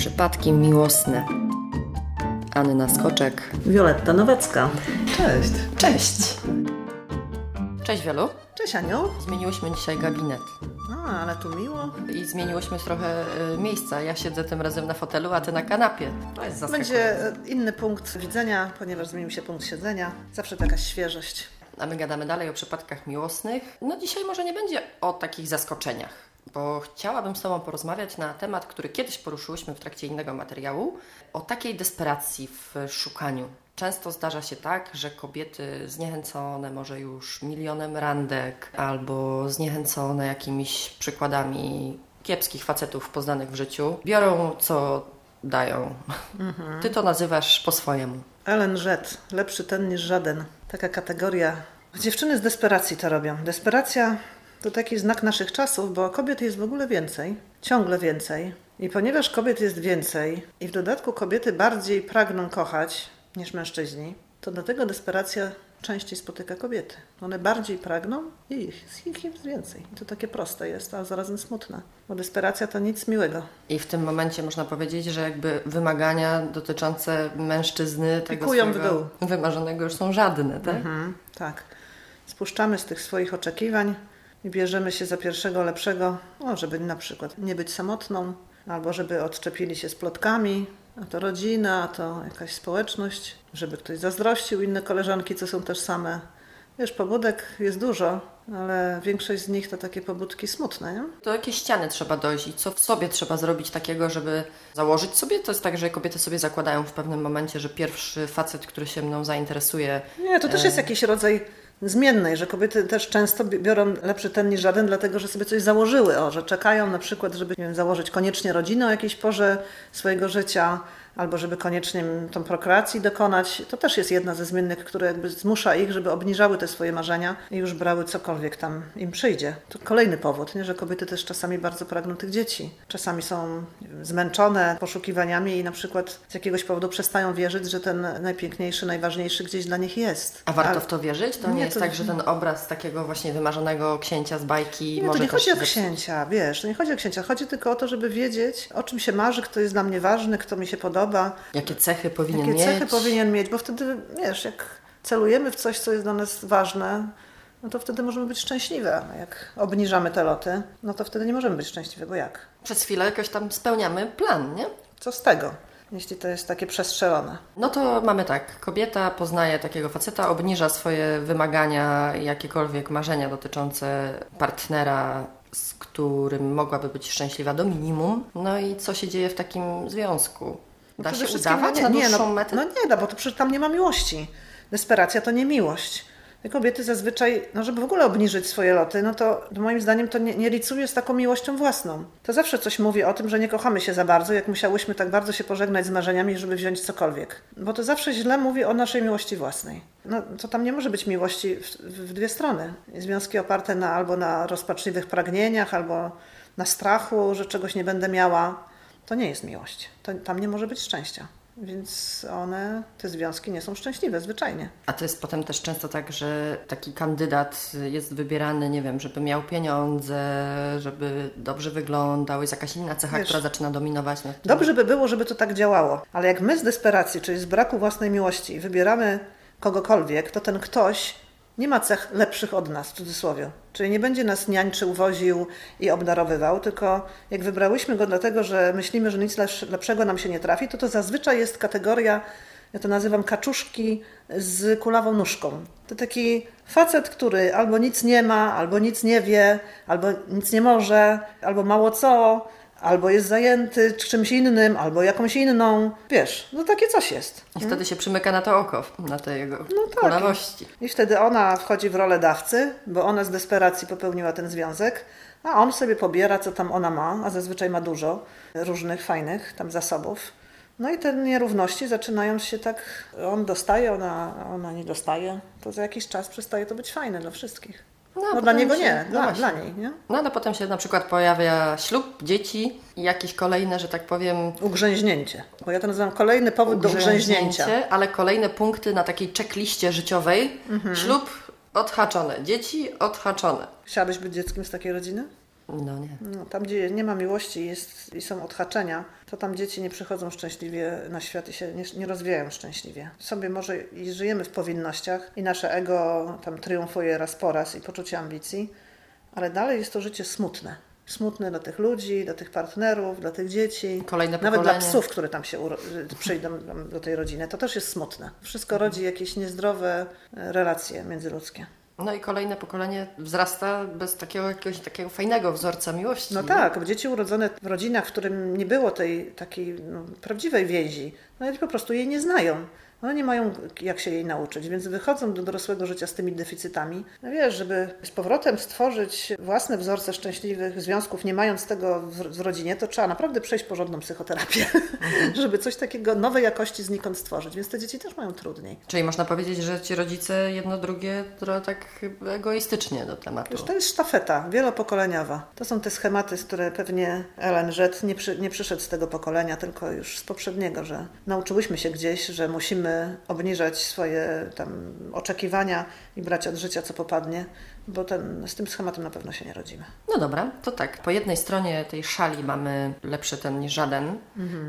Przypadki miłosne. Anna Skoczek. Wioletta Nowacka. Cześć. Cześć. Cześć Wielu. Cześć Aniu. Zmieniłyśmy dzisiaj gabinet. A, ale tu miło. I zmieniłyśmy trochę y, miejsca. Ja siedzę tym razem na fotelu, a ty na kanapie. To jest zaskakujące. Będzie e, inny punkt widzenia, ponieważ zmienił się punkt siedzenia. Zawsze taka świeżość. A my gadamy dalej o przypadkach miłosnych. No dzisiaj może nie będzie o takich zaskoczeniach, bo chciałabym z Tobą porozmawiać na temat, który kiedyś poruszyłyśmy w trakcie innego materiału, o takiej desperacji w szukaniu. Często zdarza się tak, że kobiety zniechęcone może już milionem randek albo zniechęcone jakimiś przykładami kiepskich facetów poznanych w życiu, biorą co dają. Ty to nazywasz po swojemu. Ellen Rzet. Lepszy ten niż żaden. Taka kategoria. Dziewczyny z desperacji to robią. Desperacja to taki znak naszych czasów, bo kobiet jest w ogóle więcej. Ciągle więcej. I ponieważ kobiet jest więcej i w dodatku kobiety bardziej pragną kochać niż mężczyźni, to dlatego desperacja częściej spotyka kobiety. One bardziej pragną i ich, ich jest więcej. I to takie proste jest, a zarazem smutne. Bo desperacja to nic miłego. I w tym momencie można powiedzieć, że jakby wymagania dotyczące mężczyzny tego Pikują w dół. wymarzonego już są żadne, tak? Mhm, tak. Spuszczamy z tych swoich oczekiwań i bierzemy się za pierwszego lepszego, o, żeby na przykład nie być samotną, albo żeby odczepili się z plotkami, a to rodzina, a to jakaś społeczność, żeby ktoś zazdrościł inne koleżanki, co są też same. Wiesz, pobudek jest dużo, ale większość z nich to takie pobudki smutne, nie? Do jakiej ściany trzeba dojść i co w sobie trzeba zrobić takiego, żeby założyć sobie? To jest tak, że kobiety sobie zakładają w pewnym momencie, że pierwszy facet, który się mną zainteresuje, Nie, to też jest jakiś rodzaj zmiennej, że kobiety też często bi- biorą lepszy ten niż żaden, dlatego że sobie coś założyły, o, że czekają na przykład, żeby wiem, założyć koniecznie rodzinę o jakiejś porze swojego życia, albo żeby koniecznie tą prokreacji dokonać. To też jest jedna ze zmiennych, które jakby zmusza ich, żeby obniżały te swoje marzenia i już brały cokolwiek tam im przyjdzie. To kolejny powód, nie? że kobiety też czasami bardzo pragną tych dzieci. Czasami są nie wiem, zmęczone poszukiwaniami i na przykład z jakiegoś powodu przestają wierzyć, że ten najpiękniejszy, najważniejszy gdzieś dla nich jest. a warto Ale- w to wierzyć? To nie, Nie, jest to- tak, że ten obraz takiego właśnie wymarzonego księcia z bajki Nie, to może nie też chodzi o księcia, wiesz, to nie chodzi o księcia, chodzi tylko o to, żeby wiedzieć, o czym się marzy, kto jest dla mnie ważny, kto mi się podoba, Jakie cechy powinien jakie mieć? cechy powinien mieć, bo wtedy, wiesz, jak celujemy w coś, co jest dla nas ważne, no to wtedy możemy być szczęśliwe. Jak obniżamy te loty, no to wtedy nie możemy być szczęśliwe, bo jak? Przez chwilę jakoś tam spełniamy plan, nie? Co z tego, jeśli to jest takie przestrzelone? No to mamy tak, kobieta poznaje takiego faceta, obniża swoje wymagania, jakiekolwiek marzenia dotyczące partnera, z którym mogłaby być szczęśliwa do minimum. No i co się dzieje w takim związku? Da Przede się wszystkim, udawać no na nie, dłuższą no, metę? No nie da, bo to przecież tam nie ma miłości. Desperacja to nie miłość. Te kobiety zazwyczaj, no żeby w ogóle obniżyć swoje loty, no to moim zdaniem to nie, nie licuje z taką miłością własną. To zawsze coś mówi o tym, że nie kochamy się za bardzo, jak musiałyśmy tak bardzo się pożegnać z marzeniami, żeby wziąć cokolwiek. Bo to zawsze źle mówi o naszej miłości własnej. No to tam nie może być miłości w, w dwie strony. Związki oparte na, albo na rozpaczliwych pragnieniach, albo na strachu, że czegoś nie będę miała. To nie jest miłość. To, tam nie może być szczęścia. Więc one, te związki nie są szczęśliwe zwyczajnie. A to jest potem też często tak, że taki kandydat jest wybierany, nie wiem, żeby miał pieniądze, żeby dobrze wyglądał, jest jakaś inna cecha, Wiesz, która zaczyna dominować nad tym. Dobrze by było, żeby to tak działało, ale jak my z desperacji, czyli z braku własnej miłości, wybieramy kogokolwiek, to ten ktoś nie ma cech lepszych od nas, w cudzysłowie. Czyli nie będzie nas niańczył, woził i obdarowywał, tylko jak wybrałyśmy go dlatego, że myślimy, że nic lepsz- lepszego nam się nie trafi, to to zazwyczaj jest kategoria, ja to nazywam kaczuszki z kulawą nóżką. To taki facet, który albo nic nie ma, albo nic nie wie, albo nic nie może, albo mało co, albo jest zajęty czymś innym, albo jakąś inną. Wiesz, no takie coś jest. I wtedy się przymyka na to oko, na te jego No tak. I wtedy ona wchodzi w rolę dawcy, bo ona z desperacji popełniła ten związek, a on sobie pobiera, co tam ona ma, a zazwyczaj ma dużo różnych fajnych tam zasobów. No i te nierówności zaczynają się tak, on dostaje, ona, ona nie dostaje, to za jakiś czas przestaje to być fajne dla wszystkich. No, No, dla niego się- nie, no dla, dla niej, nie? No ale potem się na przykład pojawia ślub, dzieci i jakieś kolejne, że tak powiem, Ugrzęźnięcie. Bo ja to nazywam kolejny powód do ugrzęźnięcia. ale kolejne punkty na takiej checkliście życiowej. Mhm. Ślub odhaczone, dzieci odhaczone. Chciałabyś być dzieckiem z takiej rodziny? No nie. No, tam, gdzie nie ma miłości jest, i są odhaczenia, to tam dzieci nie przychodzą szczęśliwie na świat i się nie, nie rozwijają szczęśliwie. Sobie może i żyjemy w powinnościach i nasze ego tam triumfuje raz po raz i poczucie ambicji, ale dalej jest to życie smutne. Smutne dla tych ludzi, dla tych partnerów, dla tych dzieci. Kolejne Nawet dla psów, które tam się przyjdą do tej rodziny. To też jest smutne. Wszystko rodzi jakieś niezdrowe e, relacje międzyludzkie. No i kolejne pokolenie wzrasta bez takiego jakiegoś takiego fajnego wzorca miłości. No tak, dzieci urodzone w rodzinach, w którym nie było tej takiej no, prawdziwej więzi, no po prostu jej nie znają. One nie mają jak się jej nauczyć, więc wychodzą do dorosłego życia z tymi deficytami. No wiesz, żeby z powrotem stworzyć własne wzorce szczęśliwych związków, nie mając tego w, w rodzinie, to trzeba naprawdę przejść porządną psychoterapię, żeby coś takiego nowej jakości znikąd stworzyć. Więc te dzieci też mają trudniej. Czyli można powiedzieć, że ci rodzice jedno drugie trochę tak egoistycznie do tematu. Wiesz, to jest sztafeta wielopokoleniowa. To są te schematy, z które pewnie Ellen Red nie, przy, nie przyszedł z tego pokolenia, tylko już z poprzedniego, że nauczyłyśmy się gdzieś, że musimy obniżać swoje tam oczekiwania i brać od życia co popadnie, bo ten, z tym schematem na pewno się nie rodzimy. No dobra, to tak. Po jednej stronie tej szali mamy lepszy ten niż żaden,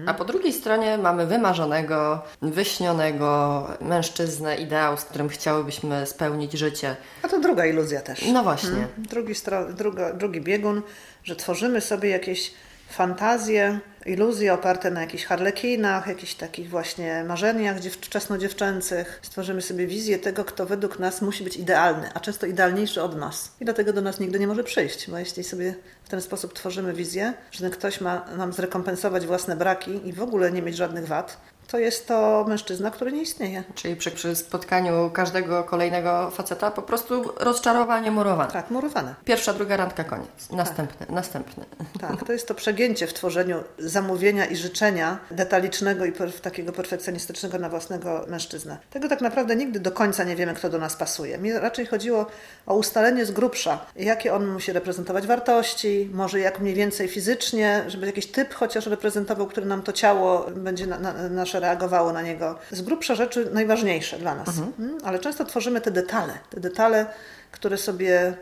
a po drugiej stronie mamy wymarzonego, wyśnionego mężczyznę, ideał, z którym chciałybyśmy spełnić życie. A to druga iluzja też. No właśnie. Drugi, stro, druga, drugi biegun, że tworzymy sobie jakieś fantazje, iluzje oparte na jakichś harlekinach, jakichś takich właśnie marzeniach dziew- wczesnodziewczęcych. Stworzymy sobie wizję tego, kto według nas musi być idealny, a często idealniejszy od nas. I dlatego do nas nigdy nie może przyjść, bo jeśli sobie w ten sposób tworzymy wizję, że ten ktoś ma nam zrekompensować własne braki i w ogóle nie mieć żadnych wad, to jest to mężczyzna, który nie istnieje. Czyli przy, przy spotkaniu każdego kolejnego faceta po prostu rozczarowanie murowane. Tak, murowane. Pierwsza, druga randka, koniec. Następny, następny. Tak, to jest to przegięcie w tworzeniu zamówienia i życzenia detalicznego i per, takiego perfekcjonistycznego na własnego mężczyznę. Tego tak naprawdę nigdy do końca nie wiemy, kto do nas pasuje. Mi raczej chodziło o ustalenie z grubsza, jakie on musi reprezentować wartości, może jak mniej więcej fizycznie, żeby jakiś typ chociaż reprezentował, który nam to ciało będzie na, na, nasze reagowało na niego. Z grubsza rzeczy najważniejsze dla nas. Mm, Ale często tworzymy te detale, te detale, które sobie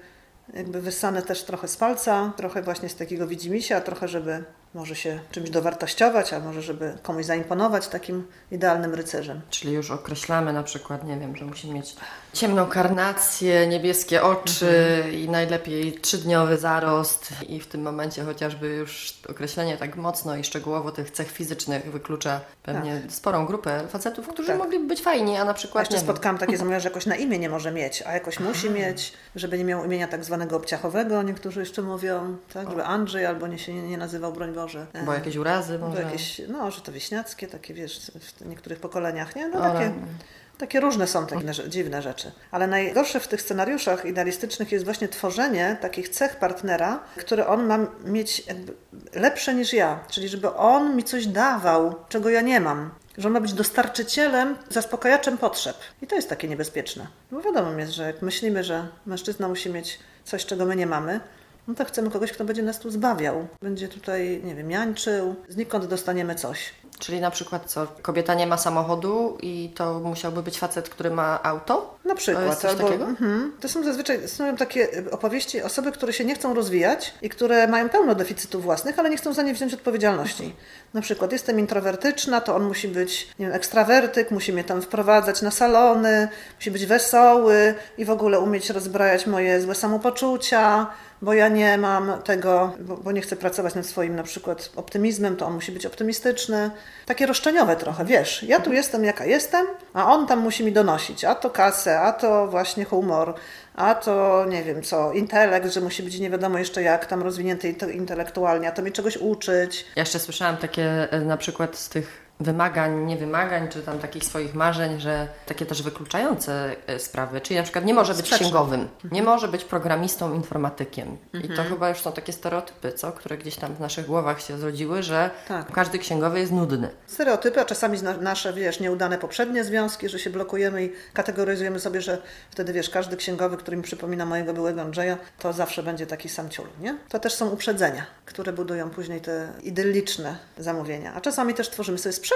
jakby wyssane też trochę z palca, trochę właśnie z takiego widzimisia, trochę żeby może się czymś dowartościować, a może żeby komuś zaimponować takim idealnym rycerzem. Czyli już określamy na przykład, nie wiem, że musi mieć ciemną karnację, niebieskie oczy i najlepiej trzydniowy zarost. I w tym momencie chociażby już określenie tak mocno i szczegółowo tych cech fizycznych wyklucza pewnie sporą grupę facetów, którzy Tak. mogliby być fajni, a na A przykład jeszcze nie wiem, spotkałam takie zamówienia, że jakoś na imię nie może mieć, a jakoś musi mieć, żeby nie miał imienia tak zwanego obciachowego, niektórzy jeszcze mówią, tak, żeby Andrzej albo nie się nie, nie nazywał, broń Boże. bo jakieś urazy może. jakieś, no, że to wieśniackie, takie wiesz, w niektórych pokoleniach, nie? No takie, rany. takie różne są takie dziwne- rzeczy. Ale najgorsze w tych scenariuszach idealistycznych jest właśnie tworzenie takich cech partnera, które on ma mieć lepsze niż ja. Czyli żeby on mi coś dawał, czego ja nie mam. Że on ma być dostarczycielem, zaspokajaczem potrzeb. I to jest takie niebezpieczne. Bo wiadomo jest, że jak myślimy, że mężczyzna musi mieć coś, czego my nie mamy, no to chcemy kogoś, kto będzie nas tu zbawiał. Będzie tutaj, nie wiem, niańczył. Znikąd dostaniemy coś. Czyli na przykład co, kobieta nie ma samochodu i to musiałby być facet, który ma auto? Na przykład. To jest coś albo, takiego? Mhm. To są zazwyczaj są takie opowieści osoby, które się nie chcą rozwijać i które mają pełno deficytów własnych, ale nie chcą za nie wziąć odpowiedzialności. Na przykład jestem introwertyczna, to on musi być nie wiem, ekstrawertyk, musi mnie tam wprowadzać na salony, musi być wesoły i w ogóle umieć rozbrajać moje złe samopoczucia, bo ja nie mam tego, bo, bo nie chcę pracować nad swoim na przykład optymizmem, to on musi być optymistyczny. Takie roszczeniowe trochę, wiesz, ja tu jestem jaka jestem, a on tam musi mi donosić, a to kasę, a to właśnie humor, a to nie wiem co, intelekt, że musi być nie wiadomo jeszcze jak tam rozwinięty inte- intelektualnie, a to mi czegoś uczyć. Ja jeszcze słyszałam takie e, na przykład z tych wymagań, nie wymagań, czy tam takich swoich marzeń, że takie też wykluczające e, sprawy, czyli na przykład nie może być Sprzeczne. księgowym, nie może być programistą, informatykiem. I to chyba już są takie stereotypy, co? które gdzieś tam w naszych głowach się zrodziły, że Tak. każdy księgowy jest nudny. Stereotypy, a czasami nasze, wiesz, nieudane poprzednie związki, że się blokujemy i kategoryzujemy sobie, że wtedy, wiesz, każdy księgowy, który mi przypomina mojego byłego Andrzeja, to zawsze będzie taki sam ciul, nie? To też są uprzedzenia, które budują później te idylliczne zamówienia. A czasami też tworzymy sobie sprzeczne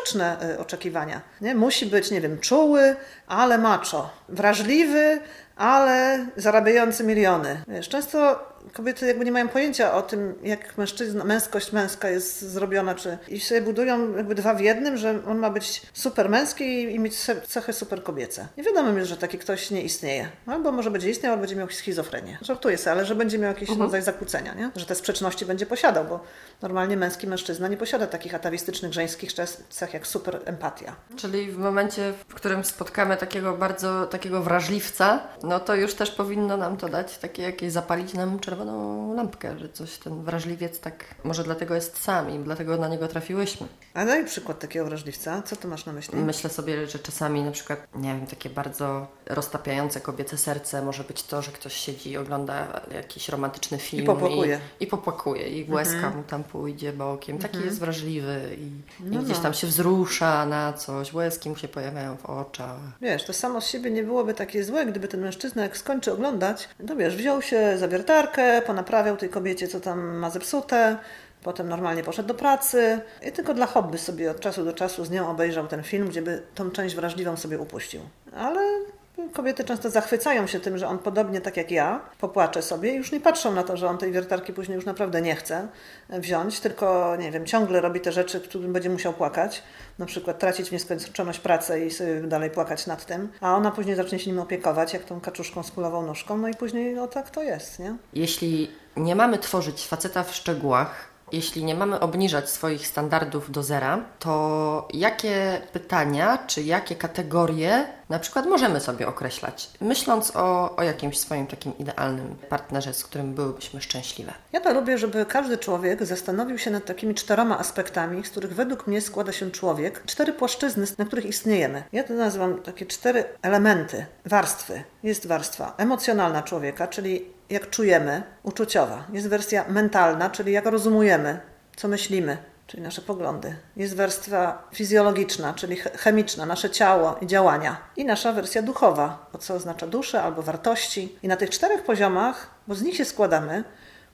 y, oczekiwania, nie? Musi być, nie wiem, czuły, ale macho. Wrażliwy, ale zarabiający miliony. Wiesz, często kobiety jakby nie mają pojęcia o tym, jak mężczyzna, męskość męska jest zrobiona, czy i sobie budują jakby dwa w jednym, że on ma być super męski i mieć cechy super kobiece. Nie wiadomo mi, że taki ktoś nie istnieje. Albo może będzie istniał, albo będzie miał schizofrenię. Żartuję sobie, ale że będzie miał jakiś mhm. rodzaj zakłócenia, nie? Że te sprzeczności będzie posiadał, bo normalnie męski mężczyzna nie posiada takich atawistycznych, żeńskich cech jak super empatia. Czyli w momencie, w którym spotkamy takiego bardzo, takiego wrażliwca, no to już też powinno nam to dać takie jakieś, zapalić nam czerwoną lampkę, że coś ten wrażliwiec tak, może dlatego jest sam i dlatego na niego trafiłyśmy. A daj przykład takiego wrażliwca. Co ty masz na myśli? Myślę sobie, że czasami na przykład, nie wiem, takie bardzo roztapiające kobiece serce może być to, że ktoś siedzi i ogląda jakiś romantyczny film. I popłakuje. I, i popłakuje. I łezka mhm. mu tam pójdzie bokiem. Taki mhm. jest wrażliwy i, no, i gdzieś no. tam się wzrusza na coś. Łezki mu się pojawiają w oczach. Wiesz, to samo z siebie nie byłoby takie złe, gdyby ten mężczyzna jak skończy oglądać, to wiesz, wziął się za wiertarkę, ponaprawiał tej kobiecie, co tam ma zepsute, Potem normalnie poszedł do pracy i tylko dla hobby sobie od czasu do czasu z nią obejrzał ten film, gdzie by tą część wrażliwą sobie upuścił. Ale kobiety często zachwycają się tym, że on podobnie tak jak ja popłacze sobie i już nie patrzą na to, że on tej wiertarki później już naprawdę nie chce wziąć, tylko nie wiem, ciągle robi te rzeczy, którym będzie musiał płakać. Na przykład tracić w nieskończoność pracę i sobie dalej płakać nad tym, a ona później zacznie się nim opiekować, jak tą kaczuszką z kulową nóżką, no i później no tak to jest, nie? Jeśli nie mamy tworzyć faceta w szczegółach, jeśli nie mamy obniżać swoich standardów do zera, to jakie pytania czy jakie kategorie na przykład możemy sobie określać, myśląc o, o jakimś swoim takim idealnym partnerze, z którym byłybyśmy szczęśliwe? Ja to lubię, żeby każdy człowiek zastanowił się nad takimi czteroma aspektami, z których według mnie składa się człowiek, cztery płaszczyzny, na których istniejemy. Ja to nazywam takie cztery elementy, warstwy. Jest warstwa emocjonalna człowieka, czyli jak czujemy, uczuciowa. Jest wersja mentalna, czyli jak rozumujemy, co myślimy, czyli nasze poglądy. Jest wersja fizjologiczna, czyli chemiczna, nasze ciało i działania. I nasza wersja duchowa, co oznacza duszę albo wartości. I na tych czterech poziomach, bo z nich się składamy,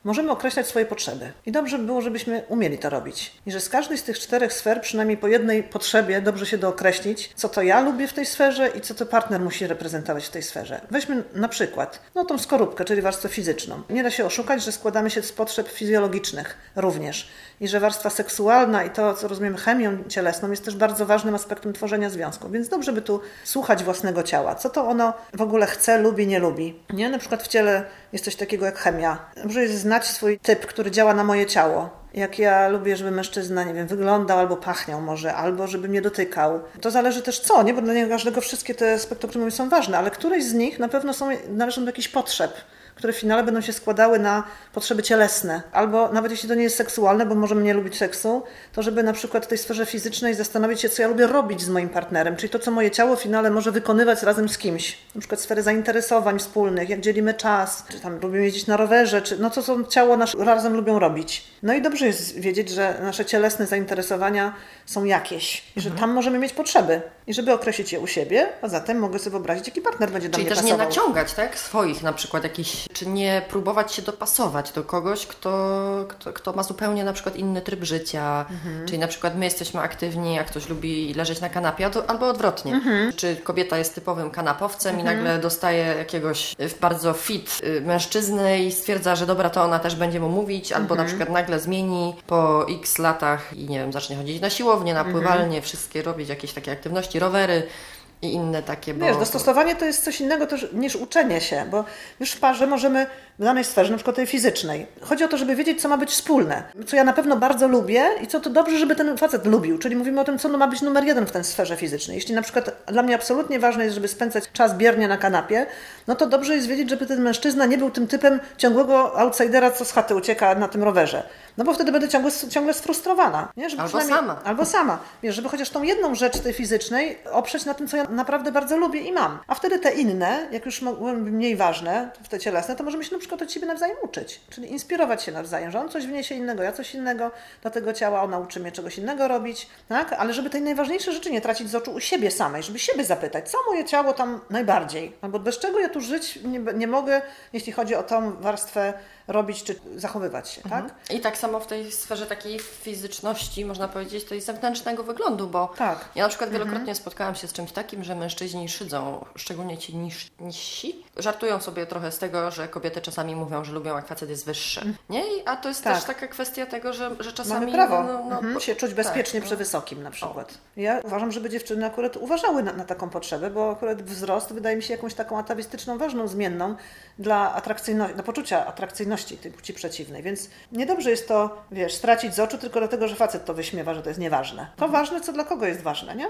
możemy określać swoje potrzeby. I dobrze by było, żebyśmy umieli to robić. I że z każdej z tych czterech sfer, przynajmniej po jednej potrzebie, dobrze się dookreślić, co to ja lubię w tej sferze i co to partner musi reprezentować w tej sferze. Weźmy na przykład no, tą skorupkę, czyli warstwę fizyczną. Nie da się oszukać, że składamy się z potrzeb fizjologicznych również. I że warstwa seksualna i to, co rozumiemy chemią cielesną, jest też bardzo ważnym aspektem tworzenia związku. Więc dobrze by tu słuchać własnego ciała. Co to ono w ogóle chce, lubi, nie lubi. Nie? Na przykład w ciele jest coś takiego jak chemia. Dobrze jest znać swój typ, który działa na moje ciało. Jak ja lubię, żeby mężczyzna, nie wiem, wyglądał albo pachniał może, albo żeby mnie dotykał. To zależy też co, nie? Bo dla niego każdego wszystkie te spektrum są ważne, ale któreś z nich na pewno są, należą do jakichś potrzeb które w finale będą się składały na potrzeby cielesne. Albo nawet jeśli to nie jest seksualne, bo możemy nie lubić seksu, to żeby na przykład w tej sferze fizycznej zastanowić się, co ja lubię robić z moim partnerem, czyli to, co moje ciało w finale może wykonywać razem z kimś. Na przykład sfery zainteresowań wspólnych, jak dzielimy czas, czy tam lubimy jeździć na rowerze, czy no co, co ciało nasze razem lubią robić. No i dobrze jest wiedzieć, że nasze cielesne zainteresowania są jakieś i że mhm. tam możemy mieć potrzeby. I żeby określić je u siebie, a zatem mogę sobie wyobrazić, jaki partner będzie do Czyli mnie też pasował. nie naciągać, tak? Swoich na przykład jakichś czy nie próbować się dopasować do kogoś, kto, kto, kto ma zupełnie na przykład inny tryb życia. Mhm. Czyli na przykład my jesteśmy aktywni, a ktoś lubi leżeć na kanapie, albo odwrotnie. Mhm. Czy kobieta jest typowym kanapowcem mhm. i nagle dostaje jakiegoś bardzo fit y, mężczyznę i stwierdza, że dobra, to ona też będzie mu mówić, albo na mhm. przykład nagle zmieni po x latach i nie wiem, zacznie chodzić na siłownię, na mhm. pływalnię, wszystkie robić jakieś takie aktywności, Oliveira, i inne takie. Bo... Wiesz, dostosowanie to jest coś innego też niż uczenie się, bo już w parze możemy w danej sferze, na przykład tej fizycznej. Chodzi o to, żeby wiedzieć, co ma być wspólne. Co ja na pewno bardzo lubię i co to dobrze, żeby ten facet lubił. Czyli mówimy o tym, co ma być numer jeden w tej sferze fizycznej. Jeśli na przykład dla mnie absolutnie ważne jest, żeby spędzać czas biernie na kanapie, no to dobrze jest wiedzieć, żeby ten mężczyzna nie był tym typem ciągłego outsidera, co z chaty ucieka na tym rowerze. No bo wtedy będę ciągle, ciągle sfrustrowana. Nie? Żeby albo sama. Albo sama. Wiesz, żeby chociaż tą jedną rzecz tej fizycznej oprzeć na tym, co ja naprawdę bardzo lubię i mam. A wtedy te inne, jak już mogłyby mniej ważne, te cielesne, to możemy się na przykład od siebie nawzajem uczyć. Czyli inspirować się nawzajem, że on coś wniesie innego, ja coś innego do tego ciała, on nauczy mnie czegoś innego robić, tak? Ale żeby tej najważniejsze rzeczy nie tracić z oczu u siebie samej, żeby siebie zapytać, co moje ciało tam najbardziej, albo bez czego ja tu żyć nie, nie mogę, jeśli chodzi o tą warstwę robić czy zachowywać się, tak? I tak samo w tej sferze takiej fizyczności, można powiedzieć, tej zewnętrznego wyglądu, bo Tak. ja na przykład wielokrotnie spotkałam się z czymś takim, że mężczyźni szydzą, szczególnie ci niż, niżsi, żartują sobie trochę z tego, że kobiety czasami mówią, że lubią jak facet jest wyższy. Nie? I- A to jest Tak. też taka kwestia tego, że, że czasami... Mamy prawo no, no, mhm, bo- się czuć bezpiecznie tak, przy no. wysokim na przykład. Ja uważam, żeby dziewczyny akurat uważały na, na taką potrzebę, bo akurat wzrost wydaje mi się jakąś taką atawistyczną, ważną zmienną dla atrakcyjności, dla poczucia atrakcyjności tej płci przeciwnej. Więc niedobrze jest to, wiesz, stracić z oczu tylko dlatego, że facet to wyśmiewa, że to jest nieważne. To ważne, co dla kogo jest ważne, nie?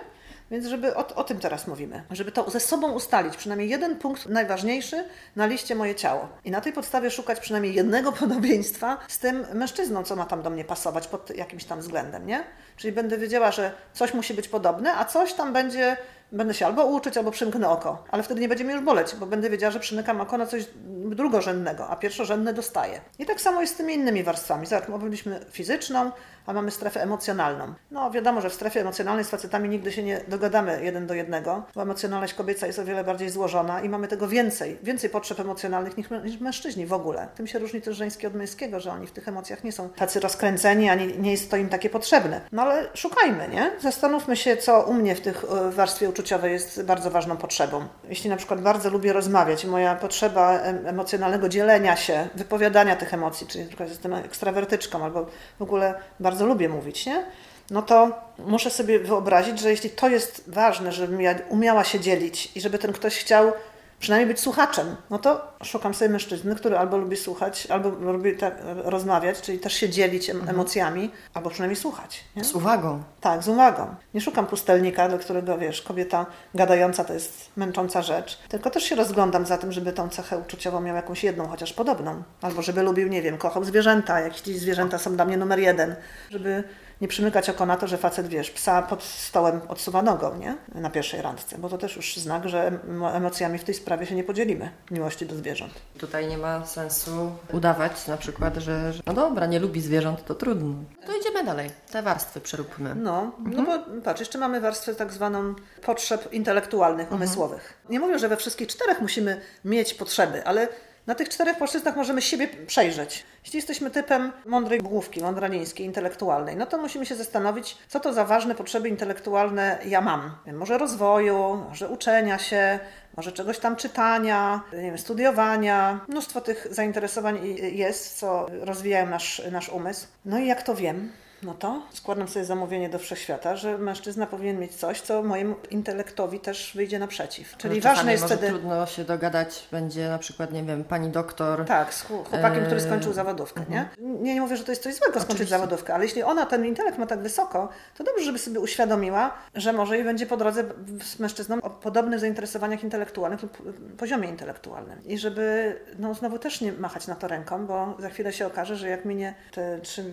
Więc żeby o, o tym teraz mówimy, żeby to ze sobą ustalić, przynajmniej jeden punkt najważniejszy na liście moje ciało. I na tej podstawie szukać przynajmniej jednego podobieństwa z tym mężczyzną, co ma tam do mnie pasować pod jakimś tam względem, nie? Czyli będę wiedziała, że coś musi być podobne, a coś tam będzie, będę się albo uczyć, albo przymknę oko. Ale wtedy nie będzie mi już boleć, bo będę wiedziała, że przymykam oko na coś drugorzędnego, a pierwszorzędne dostaję. I tak samo jest z tymi innymi warstwami. Zobacz, mówiliśmy fizyczną, a mamy strefę emocjonalną. No wiadomo, że w strefie emocjonalnej z facetami nigdy się nie dogadamy jeden do jednego, bo emocjonalność kobieca jest o wiele bardziej złożona i mamy tego więcej, więcej potrzeb emocjonalnych niż, mę- niż mężczyźni w ogóle. Tym się różni też żeńskie od męskiego, że oni w tych emocjach nie są tacy rozkręceni, ani nie jest to im takie potrzebne. No ale szukajmy, nie? Zastanówmy się, co u mnie w tych e, warstwie uczuciowej jest bardzo ważną potrzebą. Jeśli na przykład bardzo lubię rozmawiać, moja potrzeba em- emocjonalnego dzielenia się, wypowiadania tych emocji, czyli na przykład jestem ekstrawertyczką albo w ogóle bardzo lubię mówić, nie? No to muszę sobie wyobrazić, że jeśli to jest ważne, żebym ja umiała się dzielić i żeby ten ktoś chciał przynajmniej być słuchaczem, no to szukam sobie mężczyzny, który albo lubi słuchać, albo lubi tak rozmawiać, czyli też się dzielić em- emocjami, albo przynajmniej słuchać. Nie? Z uwagą. Tak, z uwagą. Nie szukam pustelnika, do którego, wiesz, kobieta gadająca to jest męcząca rzecz, tylko też się rozglądam za tym, żeby tą cechę uczuciową miał jakąś jedną, chociaż podobną. Albo żeby lubił, nie wiem, kochał zwierzęta, jakieś zwierzęta są dla mnie numer jeden. Żeby nie przymykać oko na to, że facet, wiesz, psa pod stołem odsuwa nogą, nie? Na pierwszej randce, bo to też już znak, że em- emocjami w tej sprawie się nie podzielimy, miłości do zwierząt. Tutaj nie ma sensu udawać na przykład, że, że no dobra, nie lubi zwierząt, to trudno. To idziemy dalej. Te warstwy przeróbmy. No, no bo patrz, jeszcze mamy warstwę tak zwaną potrzeb intelektualnych, umysłowych. Nie mówię, że we wszystkich czterech musimy mieć potrzeby, ale na tych czterech płaszczyznach możemy siebie przejrzeć. Jeśli jesteśmy typem mądrej główki, mądralińskiej, intelektualnej, no to musimy się zastanowić, co to za ważne potrzeby intelektualne ja mam. Może rozwoju, może uczenia się, może czegoś tam czytania, nie wiem, studiowania. Mnóstwo tych zainteresowań jest, co rozwijają nasz, nasz umysł. No i jak to wiem? No to składam sobie zamówienie do wszechświata, że mężczyzna powinien mieć coś, co mojemu intelektowi też wyjdzie naprzeciw. Czyli czasami ważne jest wtedy. trudno się dogadać, będzie na przykład, nie wiem, pani doktor. Tak, z chł- chłopakiem, który Eee, skończył zawodówkę, nie? Nie, nie mówię, że to jest coś złego skończyć Oczywiście. zawodówkę, ale jeśli ona ten intelekt ma tak wysoko, to dobrze, żeby sobie uświadomiła, że może i będzie po drodze z mężczyzną o podobnych zainteresowaniach intelektualnych lub poziomie intelektualnym. I żeby no, znowu też nie machać na to ręką, bo za chwilę się okaże, że jak minie te trzy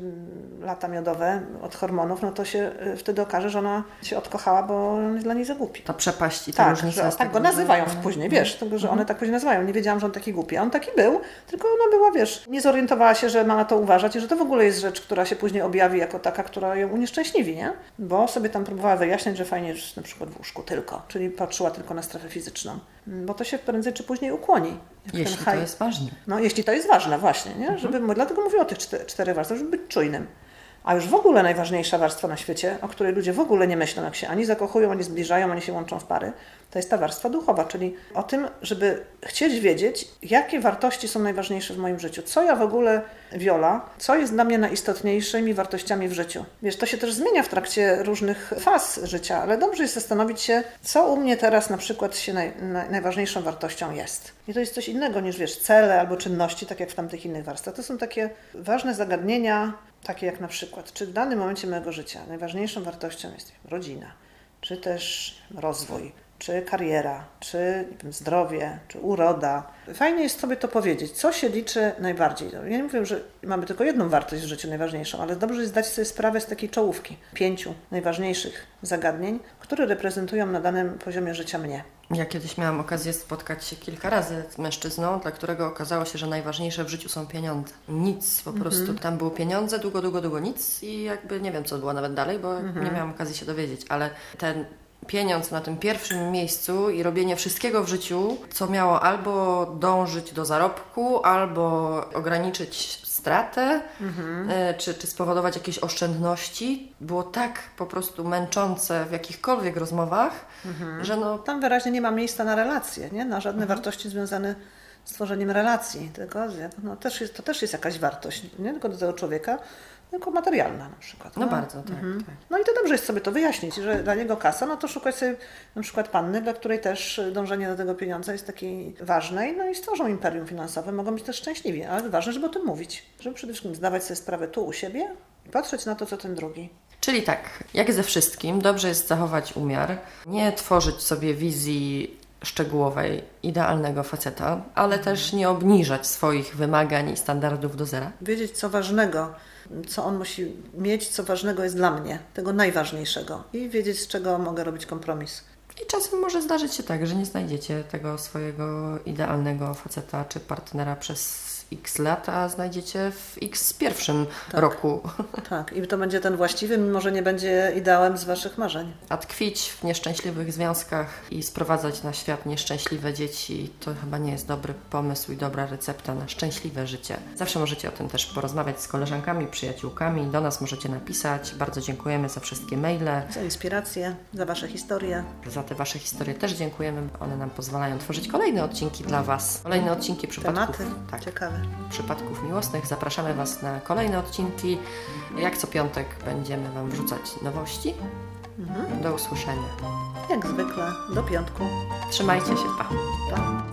lata miodowe od hormonów, no to się y, wtedy okaże, że ona się odkochała, bo on jest dla niej za głupi. Ta przepaść i ta Tak, różnica że, tak go duża. nazywają później, wiesz, tylko, że one tak później nazywają. Nie wiedziałam, że on taki głupi, a on taki był, tylko ona była, wiesz, nie zorientowała się, że ma na to uważać i że to w ogóle jest rzecz, która się później objawi jako taka, która ją unieszczęśliwi, nie? Bo sobie tam próbowała wyjaśniać, że fajnie jest na przykład w łóżku tylko, czyli patrzyła tylko na strefę fizyczną. Bo to się prędzej czy później ukłoni. Jeśli to jest ważne. no, jeśli to jest ważne, właśnie, nie? Żeby, dlatego mówię o tych czter- czterech warstwach, żeby być czujnym. A już w ogóle najważniejsza warstwa na świecie, o której ludzie w ogóle nie myślą, jak się ani zakochują, ani zbliżają, ani się łączą w pary, to jest ta warstwa duchowa, czyli o tym, żeby chcieć wiedzieć, jakie wartości są najważniejsze w moim życiu. Co ja w ogóle, Wiola, co jest dla mnie najistotniejszymi wartościami w życiu. Wiesz, to się też zmienia w trakcie różnych faz życia, ale dobrze jest zastanowić się, co u mnie teraz na przykład się naj, naj, najważniejszą wartością jest. I to jest coś innego niż, wiesz, cele albo czynności, tak jak w tamtych innych warstwach. To są takie ważne zagadnienia, takie jak na przykład, czy w danym momencie mojego życia najważniejszą wartością jest wiem, rodzina, czy też rozwój, czy kariera, czy wiem, zdrowie, czy uroda. Fajnie jest sobie to powiedzieć, co się liczy najbardziej. Ja nie mówię, że mamy tylko jedną wartość w życiu najważniejszą, ale dobrze jest zdać sobie sprawę z takiej czołówki pięciu najważniejszych zagadnień, które reprezentują na danym poziomie życia mnie. Ja kiedyś miałam okazję spotkać się kilka razy z mężczyzną, dla którego okazało się, że najważniejsze w życiu są pieniądze. Nic, po prostu tam były pieniądze, długo, długo, długo nic i jakby nie wiem, co było nawet dalej, bo nie miałam okazji się dowiedzieć, ale ten pieniądz na tym pierwszym miejscu i robienie wszystkiego w życiu, co miało albo dążyć do zarobku, albo ograniczyć stratę, e, czy, czy spowodować jakieś oszczędności, było tak po prostu męczące w jakichkolwiek rozmowach, że no Tam wyraźnie nie ma miejsca na relacje, nie? na żadne wartości związane z tworzeniem relacji. Tylko no, też jest, to też jest jakaś wartość, nie? Tylko do tego człowieka, tylko materialna na przykład. No bardzo, tak, tak. No i to dobrze jest sobie to wyjaśnić, że dla niego kasa, no to szukać sobie na przykład panny, dla której też dążenie do tego pieniądza jest takiej ważne, no i stworzą imperium finansowe, mogą być też szczęśliwi, ale ważne, żeby o tym mówić, żeby przede wszystkim zdawać sobie sprawę tu u siebie i patrzeć na to, co ten drugi. Czyli tak, jak ze wszystkim, dobrze jest zachować umiar, nie tworzyć sobie wizji szczegółowej, idealnego faceta, ale też nie obniżać swoich wymagań i standardów do zera. Wiedzieć, co ważnego, co on musi mieć, co ważnego jest dla mnie, tego najważniejszego i wiedzieć, z czego mogę robić kompromis. I czasem może zdarzyć się tak, że nie znajdziecie tego swojego idealnego faceta czy partnera przez x lat, a znajdziecie w x pierwszym roku. Tak, i to będzie ten właściwy, mimo że nie będzie ideałem z Waszych marzeń. A tkwić w nieszczęśliwych związkach i sprowadzać na świat nieszczęśliwe dzieci to chyba nie jest dobry pomysł i dobra recepta na szczęśliwe życie. Zawsze możecie o tym też porozmawiać z koleżankami, przyjaciółkami. Do nas możecie napisać. Bardzo dziękujemy za wszystkie maile. Za inspirację, za Wasze historie. Za te Wasze historie też dziękujemy. One nam pozwalają tworzyć kolejne odcinki dla Was. Kolejne odcinki przypadków. Tematy Tak, ciekawe. Przypadków miłosnych. Zapraszamy Was na kolejne odcinki. Jak co piątek będziemy Wam wrzucać nowości. Do usłyszenia. Jak zwykle, do piątku. Trzymajcie się. Pa. Pa.